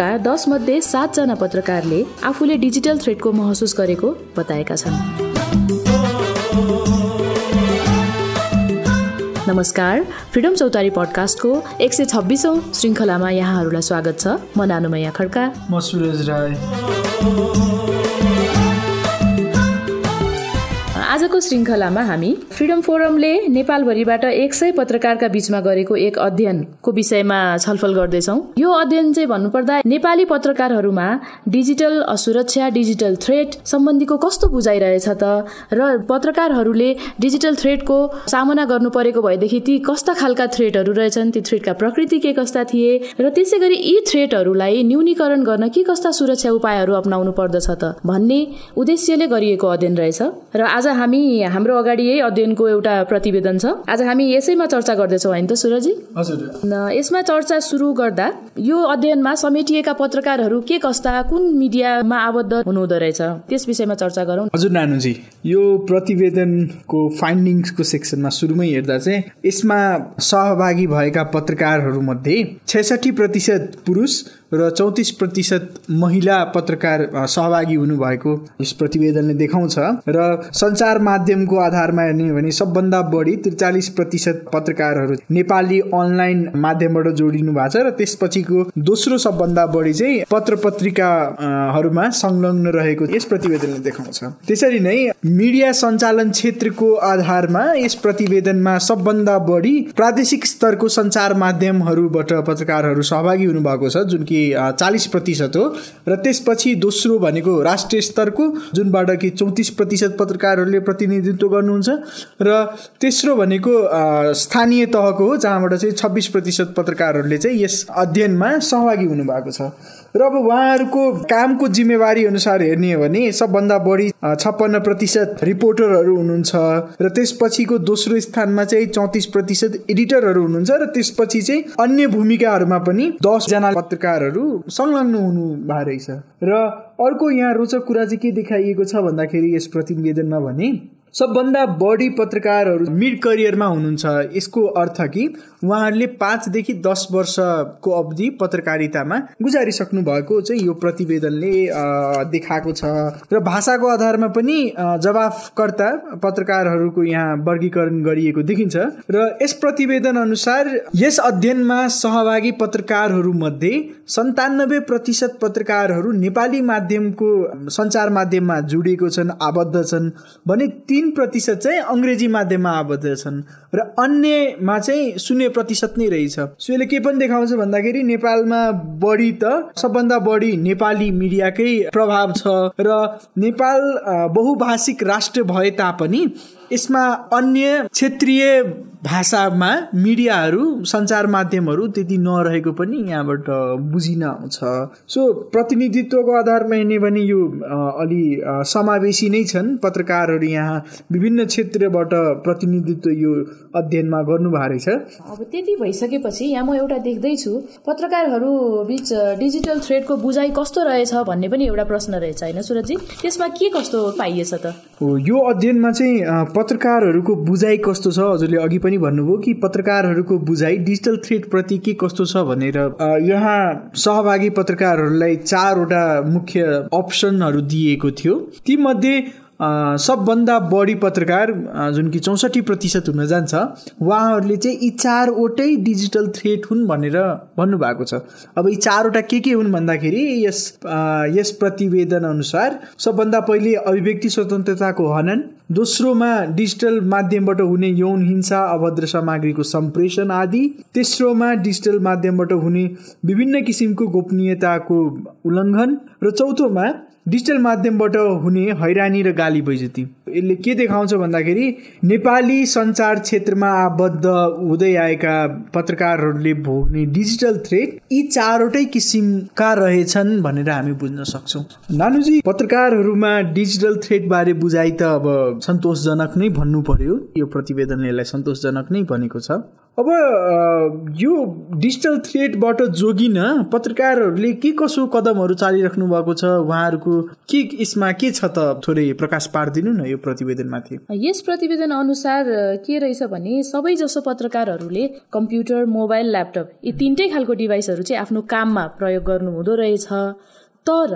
नेपालका दस मध्ये सातजना पत्रकारले आफूले डिजिटल थ्रेडको महसुस गरेको बताएका छन्। नमस्कार फ्रिडम चौतारी पडकास्टको एक सय छब्बिसौँ श्रृङ्खलामा यहाँहरूलाई स्वागत छ। म नानुमैया खड्का। म सुरज राई। आजको श्रृङ्खलामा हामी फ्रिडम फोरमले नेपालभरिबाट एक सय पत्रकारका बीचमा गरेको एक अध्ययनको विषयमा छलफल गर्दैछौँ। यो अध्ययन चाहिँ भन्नुपर्दा नेपाली पत्रकारहरूमा डिजिटल सुरक्षा डिजिटल थ्रेट सम्बन्धीको कस्तो बुझाइरहेछ त र पत्रकारहरूले डिजिटल थ्रेटको सामना गर्नु परेको भएदेखि ती कस्ता खालका थ्रेटहरू रहेछन् ती थ्रेटका प्रकृति के कस्ता थिए र त्यसै गरी यी थ्रेटहरूलाई न्यूनीकरण गर्न के कस्ता सुरक्षा उपायहरू अप्नाउनु पर्दछ त भन्ने उद्देश्यले गरिएको अध्ययन रहेछ। र आज हामी हाम्रो अगाडि यही अध्ययनको एउटा प्रतिवेदन छ। आज हामी यसैमा चर्चा गर्दैछौँ होइन त सुरजी? हजुर। यसमा चर्चा सुरु गर्दा यो अध्ययनमा समेटिएका पत्रकारहरू के कस्ता कुन मिडियामा आबद्ध हुनुहुँदो रहेछ? त्यस विषयमा चर्चा गरौँ। हजुर नानुजी यो प्रतिवेदनको फाइन्डिङ्सको सेक्सनमा सुरुमै हेर्दा चाहिँ यसमा सहभागी भएका पत्रकारहरूमध्ये छेसठी प्रतिशत पुरुष र चौतिस प्रतिशत महिला पत्रकार सहभागी हुनुभएको यस प्रतिवेदनले देखाउँछ। र सञ्चार माध्यमको आधारमा हेर्ने हो भने सबभन्दा बढी त्रिचालिस प्रतिशत पत्रकारहरू नेपाली अनलाइन माध्यमबाट जोडिनु भएको छ र त्यसपछिको दोस्रो सबभन्दा बढी चाहिँ पत्र पत्रिकाहरूमा संलग्न रहेको यस प्रतिवेदनले देखाउँछ। त्यसरी नै मिडिया सञ्चालन क्षेत्रको आधारमा यस प्रतिवेदनमा सबभन्दा बढी प्रादेशिक स्तरको सञ्चार माध्यमहरूबाट पत्रकारहरू सहभागी हुनुभएको छ जुन कि चालिस प्रतिशत हो। र त्यसपछि दोस्रो भनेको राष्ट्रिय स्तरको जुनबाट कि चौतिस प्रतिशत पत्रकारहरूले प्रतिनिधित्व गर्नुहुन्छ। र तेस्रो भनेको स्थानीय तहको हो जहाँबाट चाहिँ छब्बिस प्रतिशत पत्रकारहरूले चाहिँ यस अध्ययनमा सहभागी हुनुभएको छ। र अब उहाँहरूको कामको जिम्मेवारी अनुसार हेर्ने हो भने सबभन्दा बढी छप्पन्न प्रतिशत रिपोर्टरहरू हुनुहुन्छ र त्यसपछिको दोस्रो स्थानमा चाहिँ चौतिस प्रतिशत एडिटरहरू हुनुहुन्छ र त्यसपछि चाहिँ अन्य भूमिकाहरूमा पनि दसजना पत्रकारहरू संलग्न हुनु भएको रहेछ। र अर्को यहाँ रोचक कुरा चाहिँ के देखाइएको छ भन्दाखेरि यस प्रतिवेदनमा भने सबभन्दा बढी पत्रकारहरू मिड करियरमा हुनुहुन्छ। यसको अर्थ कि उहाँहरूले पाँचदेखि दस वर्षको अवधि पत्रकारितामा गुजारिसक्नु भएको चाहिँ यो प्रतिवेदनले देखाएको छ। र भाषाको आधारमा पनि जवाफकर्ता पत्रकारहरूको यहाँ वर्गीकरण गरिएको देखिन्छ। र यस प्रतिवेदन अनुसार यस अध्ययनमा सहभागी पत्रकारहरू मध्ये सन्तानब्बे प्रतिशत पत्रकारहरू नेपाली माध्यमको सञ्चार माध्यममा जोडिएको छन् आबद्ध छन् भने तिन प्रतिशत चाहिँ अङ्ग्रेजी माध्यममा आबद्ध छन् र अन्यमा चाहिँ शून्य प्रतिशत नै रहेछ। सो यसले के पनि देखाउँछ भन्दाखेरि नेपालमा बढी त सबभन्दा बढी नेपाली मिडियाकै प्रभाव छ र नेपाल बहुभाषिक राष्ट्र भए तापनि यसमा अन्य क्षेत्रीय भाषामा मिडियाहरू सञ्चार माध्यमहरू त्यति नरहेको पनि यहाँबाट बुझिन आउँछ। सो प्रतिनिधित्वको आधारमा हेर्ने भने यो अलि समावेशी नै छन्। पत्रकारहरू यहाँ विभिन्न क्षेत्रबाट प्रतिनिधित्व यो अध्ययनमा गर्नुभएको रहेछ अब त्यति भइसकेपछि यहाँ म एउटा देख्दैछु पत्रकारहरू बिच डिजिटल थ्रेडको बुझाइ कस्तो रहेछ भन्ने पनि एउटा प्रश्न रहेछ होइन सुरजी? त्यसमा के कस्तो पाइएछ त? हो यो अध्ययनमा चाहिँ पत्रकारहरूको बुझाइ कस्तो छ? हजुरले अघि पनि भन्नुभयो कि पत्रकारहरूको बुझाइ डिजिटल थ्रेड प्रति के कस्तो छ भनेर यहाँ सहभागी पत्रकारहरूलाई चारवटा मुख्य अप्सनहरू दिएको थियो। तीमध्ये सबभन्दा बढी पत्रकार जुन कि चौसठी प्रतिशत हुन जान्छ उहाँहरूले चाहिँ यी चारवटै डिजिटल थ्रेट हुन् भनेर भन्नुभएको छ। अब यी चारवटा के के हुन् भन्दाखेरि यस यस प्रतिवेदन अनुसार सबभन्दा पहिले अभिव्यक्ति स्वतन्त्रताको हनन दोस्रोमा डिजिटल माध्यमबाट हुने यौन हिंसा अभद्र सामग्रीको सम्प्रेषण आदि तेस्रोमा डिजिटल माध्यमबाट हुने विभिन्न किसिमको गोपनीयताको उल्लङ्घन र चौथोमा डिजिटल माध्यमबाट हुने हैरानी र गाली बैजती। यसले के देखाउँछ भन्दाखेरि नेपाली सञ्चार क्षेत्रमा आबद्ध हुँदै आएका पत्रकारहरूले भोग्ने डिजिटल थ्रेट यी चारवटै किसिमका रहेछन् भनेर हामी बुझ्न सक्छौँ। नानुजी पत्रकारहरूमा डिजिटल थ्रेटबारे बुझाइ त अब सन्तोषजनक नै भन्नु पर्यो। यो प्रतिवेदनले यसलाई सन्तोषजनक नै भनेको छ। अब यो डिजिटल थ्रेडबाट जोगिन पत्रकारहरूले के कसो कदमहरू चालिराख्नु भएको छ? उहाँहरूको के यसमा के छ त? थोरै प्रकाश पारिदिनु न यो प्रतिवेदनमाथि। यस प्रतिवेदन अनुसार के रहेछ भने सबै जसो पत्रकारहरूले कम्प्युटर मोबाइल ल्यापटप यी तिनटै खालको डिभाइसहरू चाहिँ आफ्नो काममा प्रयोग गर्नु हुँदो रहेछ। तर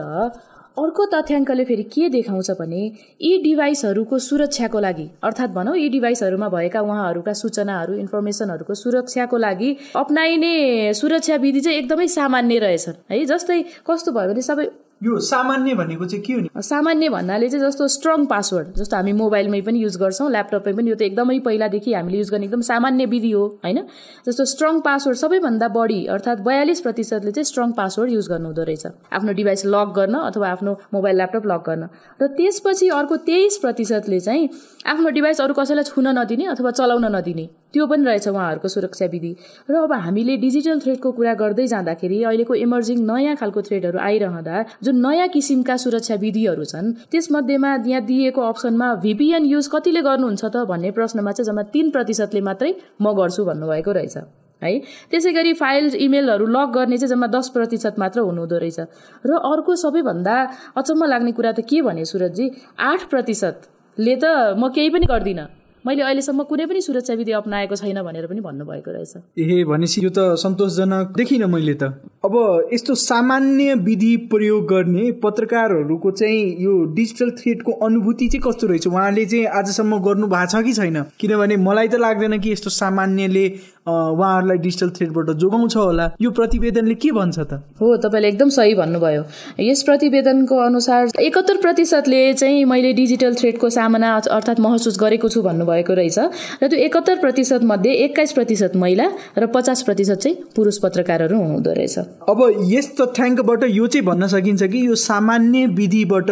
अर्को तथ्याङ्कले फेरि के देखाउँछ भने यी डिभाइसहरूको सुरक्षाको लागि अर्थात् भनौँ यी डिभाइसहरूमा भएका उहाँहरूका सूचनाहरू इन्फर्मेसनहरूको सुरक्षाको लागि अप्नाइने सुरक्षा विधि चाहिँ एकदमै सामान्य रहेछन्। है जस्तै कस्तो भयो भने सबै यो सामान्य भनेको चाहिँ के हो सामान्य भन्नाले चाहिँ जस्तो स्ट्रङ पासवर्ड जस्तो हामी मोबाइलमै पनि युज गर्छौँ ल्यापटपमै पनि यो त एकदमै पहिलादेखि हामीले युज गर्ने एकदम सामान्य विधि हो होइन? जस्तो स्ट्रङ पासवर्ड सबैभन्दा बढी अर्थात् बयालिस प्रतिशतले चाहिँ स्ट्रङ पासवर्ड युज गर्नु हुँदो रहेछ। आफ्नो डिभाइस लक गर्न अथवा आफ्नो मोबाइल ल्यापटप लक गर्न। र त्यसपछि अर्को तेइस प्रतिशतले चाहिँ आफ्नो डिभाइस अरू कसैलाई छुन नदिने अथवा चलाउन नदिने। त्यो पनि रहेछ उहाँहरूको सुरक्षा विधि। र अब हामीले डिजिटल थ्रेडको कुरा गर्दै जाँदाखेरि अहिलेको इमर्जिङ नयाँ खालको थ्रेडहरू आइरहँदा जुन नयाँ किसिमका सुरक्षा विधिहरू छन् त्यसमध्येमा यहाँ दिएको अप्सनमा भिपिएन युज कतिले गर्नुहुन्छ त भन्ने प्रश्नमा चाहिँ जम्मा तिन प्रतिशतले मात्रै म गर्छु भन्नुभएको रहेछ। है? त्यसै गरी फाइल इमेलहरू लक गर्ने चाहिँ जम्मा दस प्रतिशत मात्र हुनुहुँदो रहेछ। र अर्को सबैभन्दा अचम्म लाग्ने कुरा त के भने सुरजजी आठ प्रतिशतले त म केही पनि गर्दिनँ। मैले अहिलेसम्म कुनै पनि सुरक्षा विधि अप्नाएको छैन भनेर पनि भन्नुभएको रहेछ। ए भनेपछि यो त सन्तोषजनक। देखिनँ मैले त। अब यस्तो सामान्य विधि प्रयोग गर्ने पत्रकारहरूको चाहिँ यो डिजिटल थ्रेडको अनुभूति चाहिँ कस्तो रहेछ? उहाँले चाहिँ आजसम्म गर्नु भएको छ कि छैन? किनभने मलाई त लाग्दैन कि यस्तो सामान्यले उहाँहरूलाई डिजिटल थ्रेडबाट जोगाउँछ होला। यो प्रतिवेदनले के भन्छ त? हो तपाईँले एकदम सही भन्नुभयो। यस प्रतिवेदनको अनुसार एकहत्तर प्रतिशतले चाहिँ मैले डिजिटल थ्रेडको सामना अर्थात् महसुस गरेको छु भन्नुभएको रहेछ। र त्यो एकहत्तर प्रतिशत मध्ये एक्काइस प्रतिशत महिला र पचास प्रतिशत चाहिँ पुरुष पत्रकारहरू हुँदो रहेछ। अब यस तथ्याङ्कबाट यो चाहिँ भन्न सकिन्छ कि यो सामान्य विधिबाट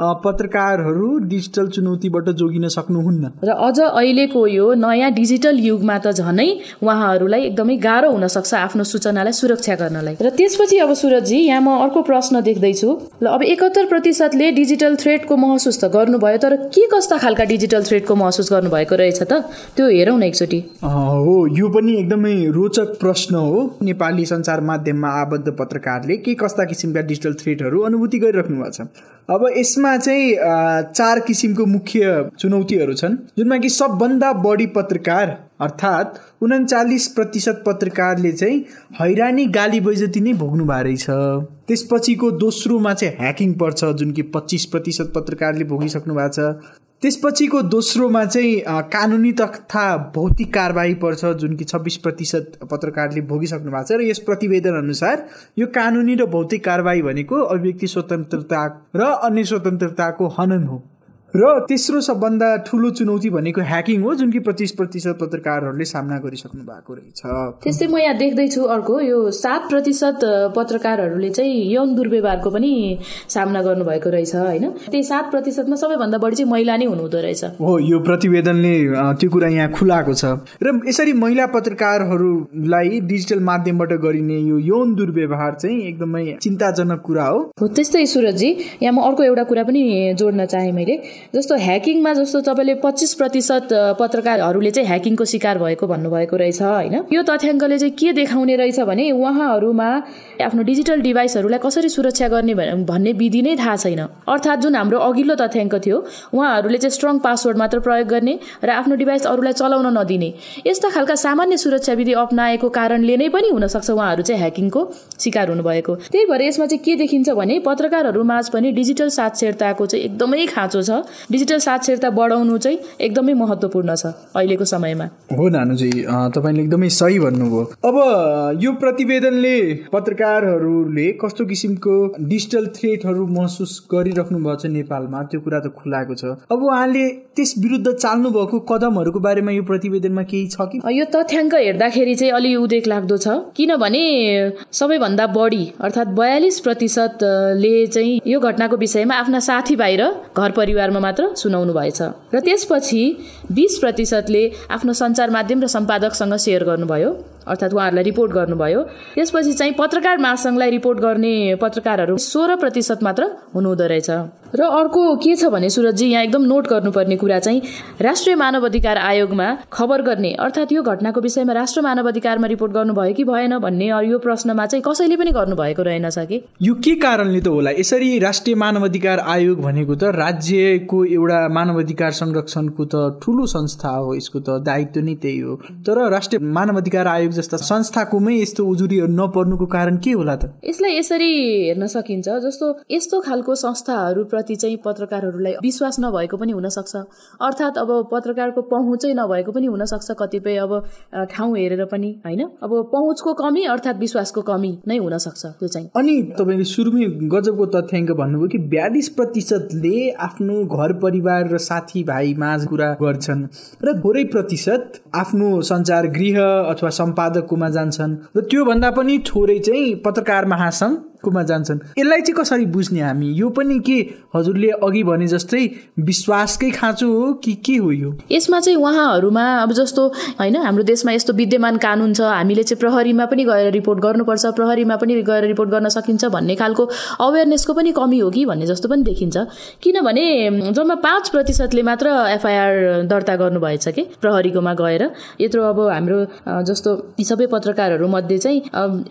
पत्रकारहरू डिजिटल चुनौतीबाट जोगिन सक्नुहुन्न। र अझ अहिलेको यो नयाँ डिजिटल युगमा त झनै उहाँहरूलाई एकदमै गाह्रो हुन सक्छ आफ्नो सूचनालाई सुरक्षा गर्नलाई। र त्यसपछि अब सुरजजी यहाँ म अर्को प्रश्न देख्दैछु। ल अब एकहत्तर प्रतिशतले डिजिटल थ्रेडको महसुस त गर्नुभयो तर के कस्ता खालका डिजिटल थ्रेडको महसुस गर्नुभएको रहेछ त? त्यो हेरौँ न एकचोटि। हो यो पनि एकदमै रोचक प्रश्न हो। नेपाली सञ्चार माध्यममा आबद्ध पत्रकारले के कस्ता किसिमका डिजिटल थ्रेडहरू अनुभूति गरिराख्नु भएको छ? अब यसमा चाहिँ चार किसिमको मुख्य चुनौतीहरू छन् जुनमा कि सबभन्दा बढी पत्रकार अर्थात् उन्चालिस प्रतिशत पत्रकारले चाहिँ हैरानी गाली बैजती नै भोग्नु भएको रहेछ। त्यसपछिको दोस्रोमा चाहिँ ह्याकिङ पर्छ जुन कि पच्चिस प्रतिशत पत्रकारले भोगिसक्नु भएको छ। त्यसपछिको दोस्रोमा चाहिँ कानुनी तथा भौतिक कारवाही पर्छ जुन कि छब्बिस प्रतिशत पत्रकारले भोगिसक्नु भएको छ र यस प्रतिवेदन अनुसार यो कानुनी र भौतिक कारवाही भनेको अभिव्यक्ति स्वतन्त्रता र अन्य स्वतन्त्रताको हनन हो। र तेस्रो सबभन्दा ठुलो चुनौती भनेको ह्याकिङ हो जुन कि पच्चिस प्रतिशत पत्रकारहरूले सामना गरिसक्नु भएको रहेछ। त्यस्तै म यहाँ देख्दैछु अर्को यो सात प्रतिशत पत्रकारहरूले चाहिँ यौन दुर्व्यवहारको पनि सामना गर्नुभएको रहेछ होइन? त्यही सात प्रतिशतमा सबैभन्दा बढी चाहिँ महिला नै हुनुहुँदो रहेछ। हो यो प्रतिवेदनले त्यो कुरा यहाँ खुलाएको छ। र यसरी महिला पत्रकारहरूलाई डिजिटल माध्यमबाट गरिने यो यौन दुर्व्यवहार चाहिँ एकदमै चिन्ताजनक कुरा हो त्यस्तै सुरजजी यहाँ म अर्को एउटा कुरा पनि जोड्न चाहेँ मैले। जस्तो ह्याकिङमा जस्तो तपाईँले पच्चिस प्रतिशत पत्रकारहरूले चाहिँ ह्याकिङको शिकार भएको भन्नुभएको रहेछ होइन? यो तथ्याङ्कले चाहिँ के देखाउने रहेछ भने उहाँहरूमा आफ्नो डिजिटल डिभाइसहरूलाई कसरी सुरक्षा गर्ने भन्ने विधि नै थाहा छैन। अर्थात् जुन हाम्रो अघिल्लो तथ्याङ्क थियो उहाँहरूले चाहिँ स्ट्रङ पासवर्ड मात्र प्रयोग गर्ने र आफ्नो डिभाइस अरूलाई चलाउन नदिने। यस्ता खालका सामान्य सुरक्षा विधि अप्नाएको कारणले नै पनि हुनसक्छ उहाँहरू चाहिँ ह्याकिङको शिकार हुनुभएको। त्यही भएर यसमा चाहिँ के देखिन्छ भने पत्रकारहरू माझ पनि डिजिटल साक्षरताको चाहिँ एकदमै खाँचो छ। डिजिटल साक्षरता बढाउनु चाहिँ एकदमै महत्त्वपूर्ण छ अहिलेको समयमा। हो नानुजी तपाईँले एकदमै सही भन्नुभयो। अब यो प्रतिवेदनले पत्रकारहरूले कस्तो किसिमको डिजिटल थ्रेटहरू महसुस गरिराख्नु भएको छ नेपालमा त्यो कुरा त खुलाएको छ। अब उहाँले त्यस विरुद्ध चाल्नु भएको कदमहरूको बारेमा यो प्रतिवेदनमा केही छ कि? यो तथ्याङ्क हेर्दाखेरि चाहिँ अलि उदेक लाग्दो छ। किनभने सबैभन्दा बढी अर्थात् बयालिस प्रतिशतले चाहिँ यो घटनाको विषयमा आफ्ना साथीभाइ र घर परिवार परिवारमा मात्र सुनाउनु भएछ र त्यसपछि बिस प्रतिशतले आफ्नो सञ्चार माध्यम र सम्पादकसँग सेयर गर्नुभयो। अर्थात् उहाँहरूलाई रिपोर्ट गर्नुभयो। त्यसपछि चाहिँ पत्रकार महासङ्घलाई रिपोर्ट गर्ने पत्रकारहरू सोह्र प्रतिशत मात्र हुनुहुँदो रहेछ। र अर्को के छ भने सुरजजी यहाँ एकदम नोट गर्नुपर्ने कुरा चाहिँ राष्ट्रिय मानव अधिकार आयोगमा खबर गर्ने अर्थात् यो घटनाको विषयमा राष्ट्र मानव अधिकारमा रिपोर्ट गर्नुभयो कि भएन भन्ने यो प्रश्नमा चाहिँ कसैले पनि गर्नुभएको रहेनछ कि? यो के कारणले त होला? यसरी राष्ट्रिय मानव अधिकार आयोग भनेको त राज्यको एउटा मानव अधिकार संरक्षणको त ठुलो संस्था हो यसको त दायित्व नै त्यही हो। तर राष्ट्रिय मानव अधिकार आयोग जस्ता संस्थाकोमै यस्तो उजुरीहरू नपर्नुको कारण के होला त? यसलाई यसरी हेर्न सकिन्छ जस्तो यस्तो खालको संस्थाहरू प्रति चाहिँ पत्रकारहरूलाई विश्वास नभएको पनि हुनसक्छ। अर्थात् अब पत्रकारको पहुँचै नभएको पनि हुनसक्छ कतिपय अब ठाउँ हेरेर पनि होइन? अब पहुँचको कमी अर्थात् विश्वासको कमी नै हुनसक्छ त्यो चाहिँ। अनि तपाईँले सुरुमै गजबको तथ्याङ्क भन्नुभयो कि बयालिस प्रतिशतले आफ्नो घर परिवार र साथीभाइ माझ कुरा गर्छन् र थोरै प्रतिशत आफ्नो सञ्चार गृह अथवा सम्पादककोमा जान्छन् र त्योभन्दा पनि थोरै चाहिँ पत्रकार महासङ्घ कुमा जान्छन्। यसलाई चाहिँ कसरी बुझ्ने हामी? यो पनि के हजुरले अघि भने जस्तै विश्वासकै खाँचो हो कि के हो यो? यसमा चाहिँ उहाँहरूमा अब जस्तो होइन हाम्रो देशमा यस्तो विद्यमान कानुन छ हामीले चाहिँ प्रहरीमा पनि गएर रिपोर्ट गर्नुपर्छ प्रहरीमा पनि गएर रिपोर्ट गर्न सकिन्छ भन्ने खालको अवेरनेसको पनि कमी हो कि भन्ने जस्तो पनि देखिन्छ। किनभने जम्मा पाँच प्रतिशतले मात्र एफआइआर दर्ता गर्नुभएछ कि? प्रहरीकोमा गएर। यत्रो अब हाम्रो जस्तो सबै पत्रकारहरू मध्ये चाहिँ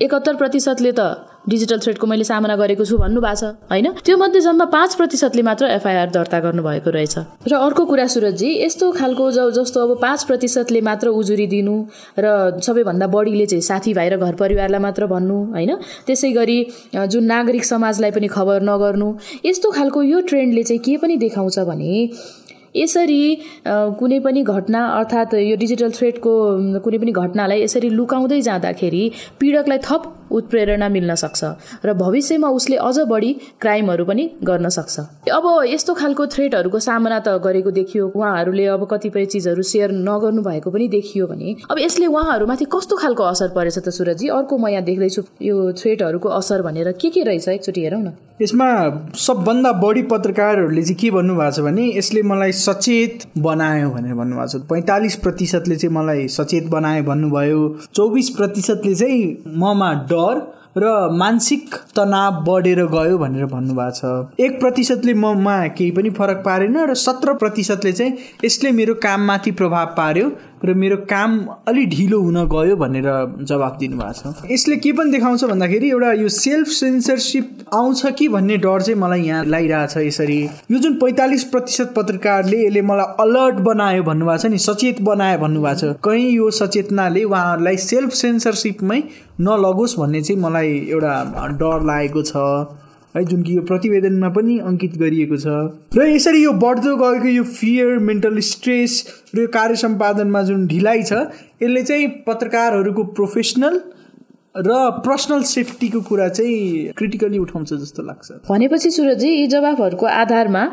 एकहत्तर प्रतिशतले त डिजिटल थ्रेडको मैले सामना गरेको छु भन्नुभएको छ होइन? त्यो मध्ये जम्मा पाँच प्रतिशतले मात्र एफआइआर दर्ता गर्नुभएको रहेछ। र अर्को कुरा सुरजजी यस्तो खालको जस्तो अब पाँच प्रतिशतले मात्र उजुरी दिनु र सबैभन्दा बढीले चाहिँ साथीभाइ र घर परिवारलाई मात्र भन्नु होइन? त्यसै गरी जुन नागरिक समाजलाई पनि खबर नगर्नु यस्तो खालको यो ट्रेन्डले चाहिँ के पनि देखाउँछ भने यसरी कुनै पनि घटना अर्थात् यो डिजिटल थ्रेडको कुनै पनि घटनालाई यसरी लुकाउँदै जाँदाखेरि पीडकलाई थप उत्प्रेरणा मिल्न सक्छ र भविष्यमा उसले अझ बढी क्राइमहरू पनि गर्न सक्छ। अब यस्तो खालको थ्रेटहरूको सामना त गरेको देखियो। उहाँहरूले अब कतिपय चिजहरू सेयर नगर्नु भएको पनि देखियो भने। अब यसले उहाँहरूमाथि कस्तो खालको असर परेछ त सुरजी? अर्को म यहाँ देख्दैछु यो थ्रेटहरूको असर भनेर के के रहेछ एकचोटि हेरौँ न। यसमा सबभन्दा बढी पत्रकारहरूले चाहिँ के भन्नुभएको छ भने यसले मलाई सचेत बनायो भनेर भन्नुभएको छ। पैँतालिस प्रतिशतले चाहिँ मलाई सचेत बनायो भन्नुभयो। चौबिस प्रतिशतले चाहिँ ममा डर र मानसिक तनाव बढेर गयो भनेर भन्नुभएको छ। एक प्रतिशतले ममा केही पनि फरक पारेन र सत्र प्रतिशतले चाहिँ यसले मेरो काममाथि प्रभाव पार्यो र मेरो काम अलि ढिलो हुन गयो भनेर जवाब दिनुभएको छ। यसले के पनि देखाउँछ भन्दाखेरि एउटा यो सेल्फ सेन्सरसिप आउँछ कि भन्ने डर चाहिँ मलाई यहाँ लागिरहेछ यसरी। यो जुन पैँतालिस प्रतिशत पत्रकारले यसले मलाई अलर्ट बनायो भन्नुभएको छ नि सचेत बनायो भन्नुभएको छ कहीँ यो सचेतनाले उहाँहरूलाई सेल्फ सेन्सरसिपमै नलगोस् भन्ने चाहिँ मलाई एउटा डर लागेको छ। है जुन कि यो प्रतिवेदनमा पनि अङ्कित गरिएको छ। र यसरी यो बढ्दो गएको यो फियर मेन्टल स्ट्रेस र यो कार्य सम्पादनमा जुन ढिलाइ छ यसले चाहिँ पत्रकारहरूको प्रोफेसनल र पर्सनल सेफ्टीको कुरा चाहिँ क्रिटिकली उठाउँछ जस्तो लाग्छ। भनेपछि सुरजी यी जवाफहरूको आधारमा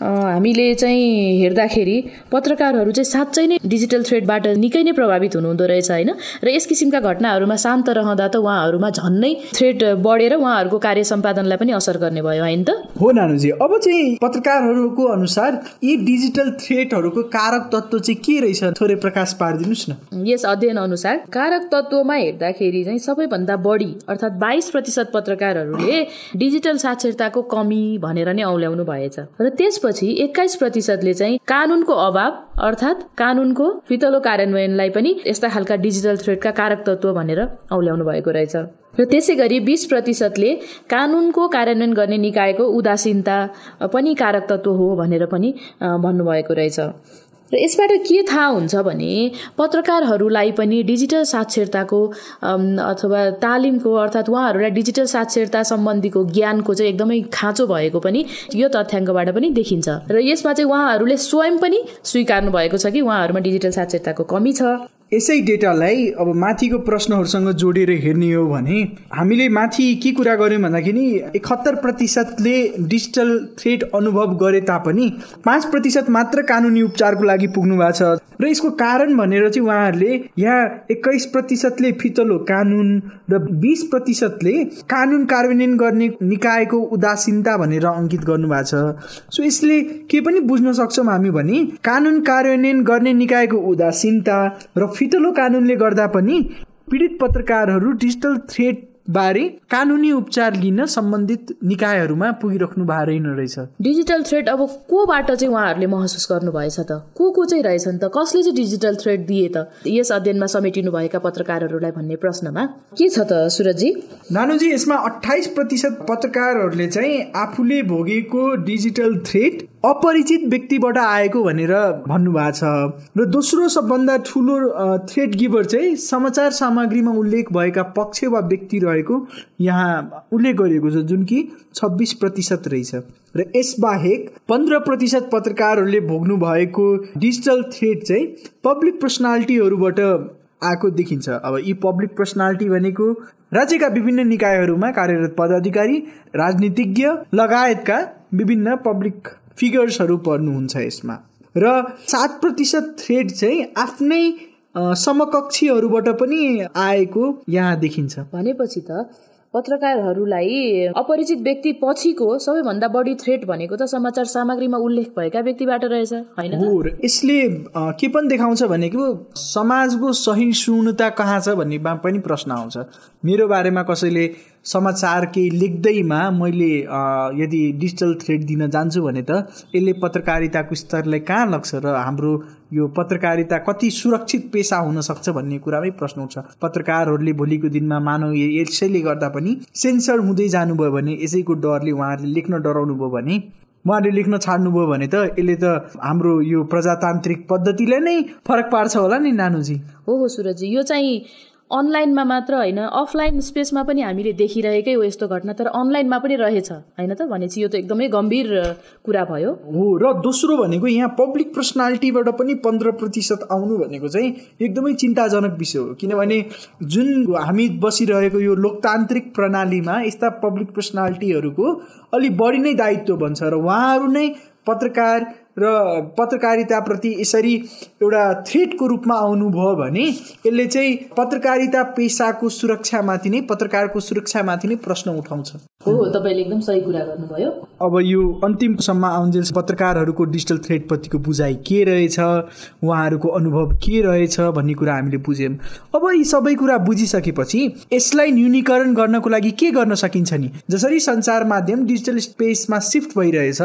हामीले चाहिँ हेर्दाखेरि पत्रकारहरू चाहिँ साँच्चै नै डिजिटल थ्रेडबाट निकै नै प्रभावित हुनुहुँदो रहेछ होइन? र यस किसिमका घटनाहरूमा शान्त रहँदा त उहाँहरूमा झन्नै थ्रेड बढेर उहाँहरूको कार्य सम्पादनलाई पनि असर गर्ने भयो होइन त? हो नानुजी। अब चाहिँ पत्रकारहरूको अनुसार यी डिजिटल थ्रेडहरूको कारक तत्व चाहिँ के रहेछ? थोरै प्रकाश पारिदिनुहोस् न। यस अध्ययन अनुसार कारक तत्वमा हेर्दाखेरि चाहिँ सबैभन्दा बढी अर्थात् बाइस प्रतिशत पत्रकारहरूले डिजिटल साक्षरताको कमी भनेर नै औल्याउनु भएछ। र त्यसपछि त्यसपछि एक्काइस प्रतिशतले चाहिँ कानुनको अभाव अर्थात् कानुनको फितलो कार्यान्वयनलाई पनि यस्ता खालका डिजिटल थ्रेडका कारक तत्व भनेर औल्याउनु भएको रहेछ। र त्यसै गरी बिस प्रतिशतले कानुनको कार्यान्वयन गर्ने निकायको उदासीनता पनि कारक तत्व हो भनेर पनि भन्नुभएको रहेछ। र यसबाट के थाहा हुन्छ भने पत्रकारहरूलाई पनि डिजिटल साक्षरताको अथवा तालिमको अर्थात् उहाँहरूलाई डिजिटल साक्षरता सम्बन्धीको ज्ञानको चाहिँ एकदमै खाँचो भएको पनि यो तथ्याङ्कबाट पनि देखिन्छ। र यसमा चाहिँ उहाँहरूले स्वयं पनि स्वीकार्नु भएको छ कि उहाँहरूमा डिजिटल साक्षरताको कमी छ। यसै डेटालाई अब माथिको प्रश्नहरूसँग जोडेर हेर्ने हो भने हामीले माथि के कुरा गऱ्यौँ भन्दाखेरि एकहत्तर प्रतिशतले डिजिटल थ्रेट अनुभव गरे तापनि पाँच प्रतिशत मात्र कानुनी उपचारको लागि पुग्नु भएको छ। र यसको कारण भनेर चाहिँ उहाँहरूले यहाँ एक्काइस प्रतिशतले फितलो कानुन र बिस प्रतिशतले कानुन कार्यान्वयन गर्ने निकायको उदासीनता भनेर अङ्कित गर्नुभएको छ। सो यसले के पनि बुझ्न सक्छौँ हामी भने कानुन कार्यान्वयन गर्ने निकायको उदासीनता र फितलो कानुनले गर्दा पनि पीडित पत्रकारहरू डिजिटल थ्रेट बारे कानुनी उपचार लिन सम्बन्धित निकायहरूमा पुगिराख्नु भएको रहेछ डिजिटल थ्रेड अब कोबाट चाहिँ उहाँहरूले महसुस गर्नुभएछ त? को को चाहिँ रहेछन् त? कसले चाहिँ डिजिटल थ्रेड दिए त? यस अध्ययनमा समेटिनुभएका पत्रकारहरूलाई भन्ने प्रश्नमा के छ त सुरजी नानुजी यसमा अठाइस प्रतिशत पत्रकारहरूले चाहिँ आफूले भोगेको डिजिटल थ्रेड अपरिचित व्यक्तिबाट आएको भनेर भन्नुभएको छ। र दोस्रो सबभन्दा ठुलो थ्रेड गिभर चाहिँ समाचार सामग्रीमा उल्लेख भएका पक्ष वा व्यक्ति रहेको यहाँ उल्लेख गरिएको छ जुन कि छब्बिस प्रतिशत रहेछ। र यसबाहेक पन्ध्र प्रतिशत पत्रकारहरूले भोग्नु भएको डिजिटल थ्रेड चाहिँ पब्लिक पर्सनालिटीहरूबाट आएको देखिन्छ। अब यी पब्लिक पर्सनालिटी भनेको राज्यका विभिन्न निकायहरूमा कार्यरत पदाधिकारी राजनीतिज्ञ लगायतका विभिन्न पब्लिक फिगर्सहरू पर्नुहुन्छ यसमा। र सात प्रतिशत थ्रेड चाहिँ आफ्नै समकक्षीहरूबाट पनि आएको यहाँ देखिन्छ। भनेपछि त पत्रकारहरूलाई अपरिचित व्यक्ति पछिको सबैभन्दा बढी थ्रेट भनेको त समाचार सामग्रीमा उल्लेख भएका व्यक्तिबाट रहेछ होइन यसले के पनि देखाउँछ भनेको समाजको सहिष्णुता कहाँ छ भन्नेमा पनि प्रश्न आउँछ। मेरो बारेमा कसैले समाचार केही लेख्दैमा मैले यदि डिजिटल थ्रेड दिन जान्छु भने त यसले पत्रकारिताको स्तरलाई कहाँ लग्छ र हाम्रो यो पत्रकारिता कति सुरक्षित पेसा हुन सक्छ भन्ने कुरामै प्रश्न उठ्छ। पत्रकारहरूले भोलिको दिनमा मानव यसैले गर्दा पनि सेन्सर हुँदै जानुभयो भने यसैको डरले उहाँहरूले लेख्न डराउनु भयो भने उहाँहरूले लेख्न छाड्नुभयो भने त यसले त हाम्रो यो प्रजातान्त्रिक पद्धतिले नै फरक पार्छ होला नि नानुजी। हो हो सुरजी। यो चाहिँ अनलाइनमा मात्र होइन अफलाइन स्पेसमा पनि हामीले देखिरहेकै हो यस्तो घटना तर अनलाइनमा पनि रहेछ होइन त? भनेपछि यो त एकदमै गम्भीर कुरा भयो। हो र दोस्रो भनेको यहाँ पब्लिक पर्सनालिटीबाट पनि पन्ध्र प्रतिशत आउनु भनेको चाहिँ एकदमै चिन्ताजनक विषय हो। किनभने जुन हामी बसिरहेको यो लोकतान्त्रिक प्रणालीमा यस्ता पब्लिक पर्सनालिटीहरूको अलिक बढी नै दायित्व बन्छ र उहाँहरू नै पत्रकार र पत्रकारिताप्रति यसरी एउटा थ्रेटको रूपमा आउनुभयो भने यसले चाहिँ पत्रकारिता पेसाको सुरक्षामाथि नै पत्रकारको सुरक्षामाथि नै प्रश्न उठाउँछ। हो तपाईँले एकदम सही कुरा गर्नुभयो। अब यो अन्तिमसम्म आउन्जेल पत्रकारहरूको डिजिटल थ्रेडप्रतिको बुझाइ के रहेछ उहाँहरूको अनुभव के रहेछ भन्ने कुरा हामीले बुझ्यौँ। अब यी सबै कुरा बुझिसकेपछि यसलाई न्यूनीकरण गर्नको लागि के गर्न सकिन्छ नि? जसरी सञ्चार माध्यम डिजिटल स्पेसमा सिफ्ट भइरहेछ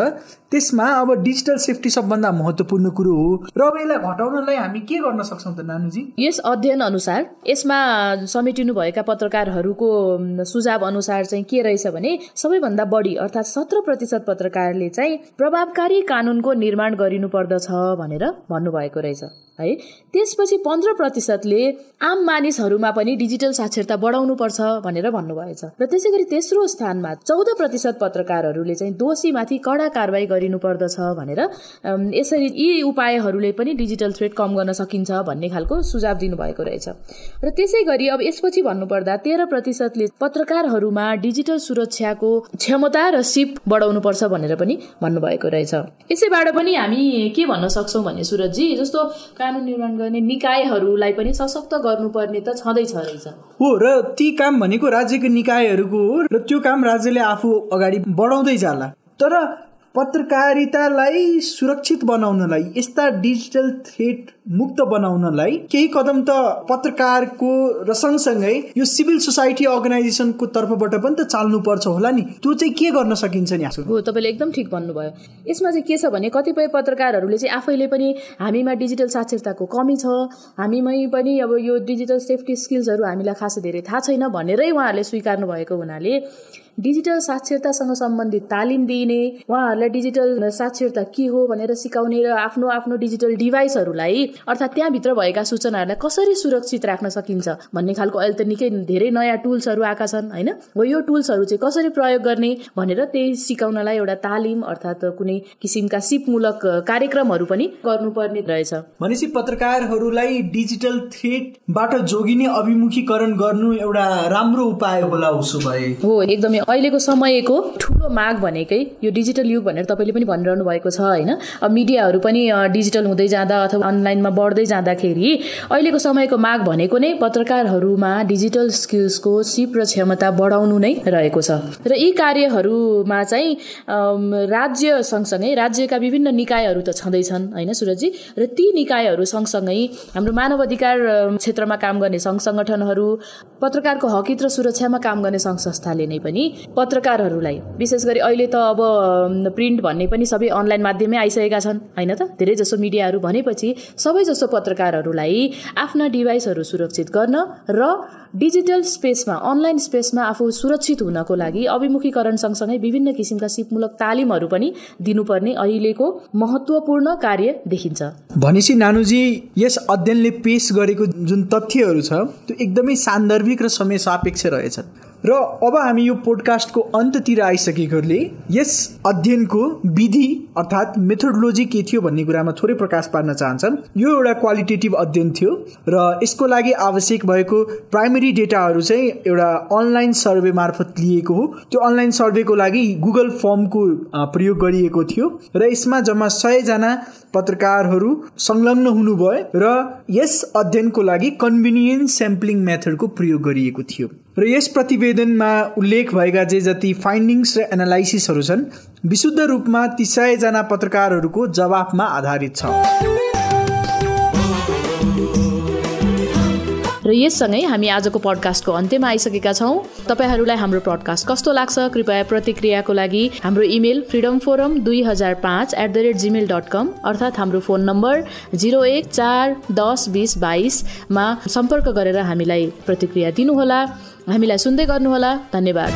त्यसमा अब डिजिटल सेफ्टी सबभन्दा महत्त्वपूर्ण कुरो हो। र अब यसलाई घटाउनलाई हामी के गर्न सक्छौँ त नानुजी? यस अध्ययन अनुसार यसमा समेटिनु भएका पत्रकारहरूको सुझाव अनुसार चाहिँ के रहेछ भने सबैभन्दा बढी अर्थात् सत्र प्रतिशत पत्रकारले चाहिँ प्रभावकारी कानुनको निर्माण गरिनु पर्दछ भनेर भन्नुभएको रहेछ है? त्यसपछि पन्ध्र प्रतिशतले आम मानिसहरूमा पनि डिजिटल साक्षरता बढाउनु पर्छ भनेर भन्नुभएछ। र त्यसै गरी तेस्रो स्थानमा चौध प्रतिशत पत्रकारहरूले चाहिँ दोषीमाथि कडा कारवाही गरिनु पर्दछ भनेर यसरी यी उपायहरूले पनि डिजिटल थ्रेट कम गर्न सकिन्छ भन्ने खालको सुझाव दिनुभएको रहेछ। र त्यसै गरी अब यसपछि भन्नुपर्दा तेह्र प्रतिशतले पत्रकारहरूमा डिजिटल सुरक्षाको क्षमता र सिप बढाउनु पर्छ भनेर पनि भन्नुभएको रहेछ। यसैबाट पनि हामी के भन्न सक्छौँ भने सुरजजी जस्तो कानुन निर्माण गर्ने निकायहरूलाई पनि सशक्त गर्नुपर्ने त छँदैछ रहेछ। हो र ती काम भनेको राज्यको निकायहरूको हो र त्यो काम राज्यले आफू अगाडि बढाउँदै जाला तर पत्रकारितालाई सुरक्षित बनाउनलाई यस्ता डिजिटल थ्रेट मुक्त बनाउनलाई केही कदम त पत्रकारको र सँगसँगै यो सिभिल सोसाइटी अर्गनाइजेसनको तर्फबाट पनि त चाल्नु पर्छ होला नि। त्यो चाहिँ के गर्न सकिन्छ नि हो तपाईँले एकदम ठिक भन्नुभयो। यसमा चाहिँ के छ भने कतिपय पत्रकारहरूले चाहिँ आफैले पनि हामीमा डिजिटल साक्षरताको कमी छ। हामीमै पनि अब यो डिजिटल सेफ्टी स्किल्सहरू हामीलाई खासै धेरै थाहा छैन भनेरै उहाँहरूले स्वीकार्नु भएको हुनाले डिजिटल साक्षरतासँग सम्बन्धित तालिम दिइने उहाँहरूलाई डिजिटल साक्षरता के हो भनेर सिकाउने र आफ्नो आफ्नो डिजिटल डिभाइसहरूलाई अर्थात् त्यहाँभित्र भएका सूचनाहरूलाई कसरी सुरक्षित राख्न सकिन्छ भन्ने खालको अहिले त निकै धेरै नयाँ टुल्सहरू आएका छन् होइन? हो यो टुल्सहरू चाहिँ कसरी प्रयोग गर्ने भनेर त्यही सिकाउनलाई एउटा तालिम अर्थात् कुनै किसिमका सिपमूलक कार्यक्रमहरू पनि गर्नुपर्ने रहेछ। भनेपछि पत्रकारहरूलाई डिजिटल थ्रेटबाट जोगिने अभिमुखीकरण गर्नु एउटा राम्रो उपाय होला उसो भए। हो एकदमै अहिलेको समयको ठुलो माग भनेकै यो डिजिटल युग भनेर तपाईँले पनि भनिरहनु भएको छ होइन? अब मिडियाहरू पनि डिजिटल हुँदै जाँदा अथवा अनलाइनमा बढ्दै जाँदाखेरि अहिलेको समयको माग भनेको नै पत्रकारहरूमा डिजिटल स्किल्सको सिप र क्षमता बढाउनु नै रहेको छ। र यी कार्यहरूमा चाहिँ राज्य सँगसँगै राज्यका विभिन्न निकायहरू त छँदैछन् होइन सुरजी र ती निकायहरू सँगसँगै हाम्रो मानव अधिकार क्षेत्रमा काम गर्ने सङ्घ सङ्गठनहरू पत्रकारको हकित र सुरक्षामा काम गर्ने सङ्घ संस्थाले नै पनि पत्रकारहरूलाई विशेष गरी अहिले त अब प्रिन्ट भन्ने पनि सबै अनलाइन माध्यममै आइसकेका छन् होइन त? धेरै जसो मिडियाहरू भनेपछि सबै जसो पत्रकारहरूलाई आफ्ना डिभाइसहरू सुरक्षित गर्न र डिजिटल स्पेसमा अनलाइन स्पेसमा आफू सुरक्षित हुनको लागि अभिमुखीकरण सँगसँगै विभिन्न किसिमका सिपमूलक तालिमहरू पनि दिनुपर्ने अहिलेको महत्त्वपूर्ण कार्य देखिन्छ। भनेपछि नानुजी यस अध्ययनले पेश गरेको जुन तथ्यहरू छ त्यो एकदमै सान्दर्भिक र समय सापेक्ष रहेछन्। र अब हामी यो पोडकास्टको अन्त्यतिर आइसकेकोले यस अध्ययनको विधि अर्थात् मेथोडोलोजी के थियो भन्ने कुरामा थोरै प्रकाश पार्न चाहन्छन्। यो एउटा क्वालिटेटिभ अध्ययन थियो र यसको लागि आवश्यक भएको प्राइमेरी डेटाहरू चाहिँ एउटा अनलाइन सर्वे मार्फत लिएको हो। त्यो अनलाइन सर्वेको लागि गुगल फर्मको प्रयोग गरिएको थियो र यसमा जम्मा सयजना पत्रकारहरू संलग्न हुनुभयो र यस अध्ययनको लागि कन्भिनियन्स स्याम्पलिङ मेथडको प्रयोग गरिएको थियो। र यस प्रतिवेदनमा उल्लेख भएका जे जति फाइन्डिङ्स र एनालाइसिसहरू छन् विशुद्ध रूपमा ती सयजना पत्रकारहरूको जवाफमा आधारित छ र यससँगै हामी आजको पडकास्टको अन्त्यमा आइसकेका छौँ तपाईँहरूलाई हाम्रो पडकास्ट कस्तो लाग्छ कृपया प्रतिक्रियाको लागि हाम्रो इमेल फ्रिडम फोरम दुई हजार पाँच at the rate Gmail dot com अर्थात् हाम्रो फोन नम्बर जिरो एक चार दस बिस बाइसमा सम्पर्क गरेर हामीलाई प्रतिक्रिया दिनुहोला हामीलाई सुन्दै गर्नुहोला। धन्यवाद।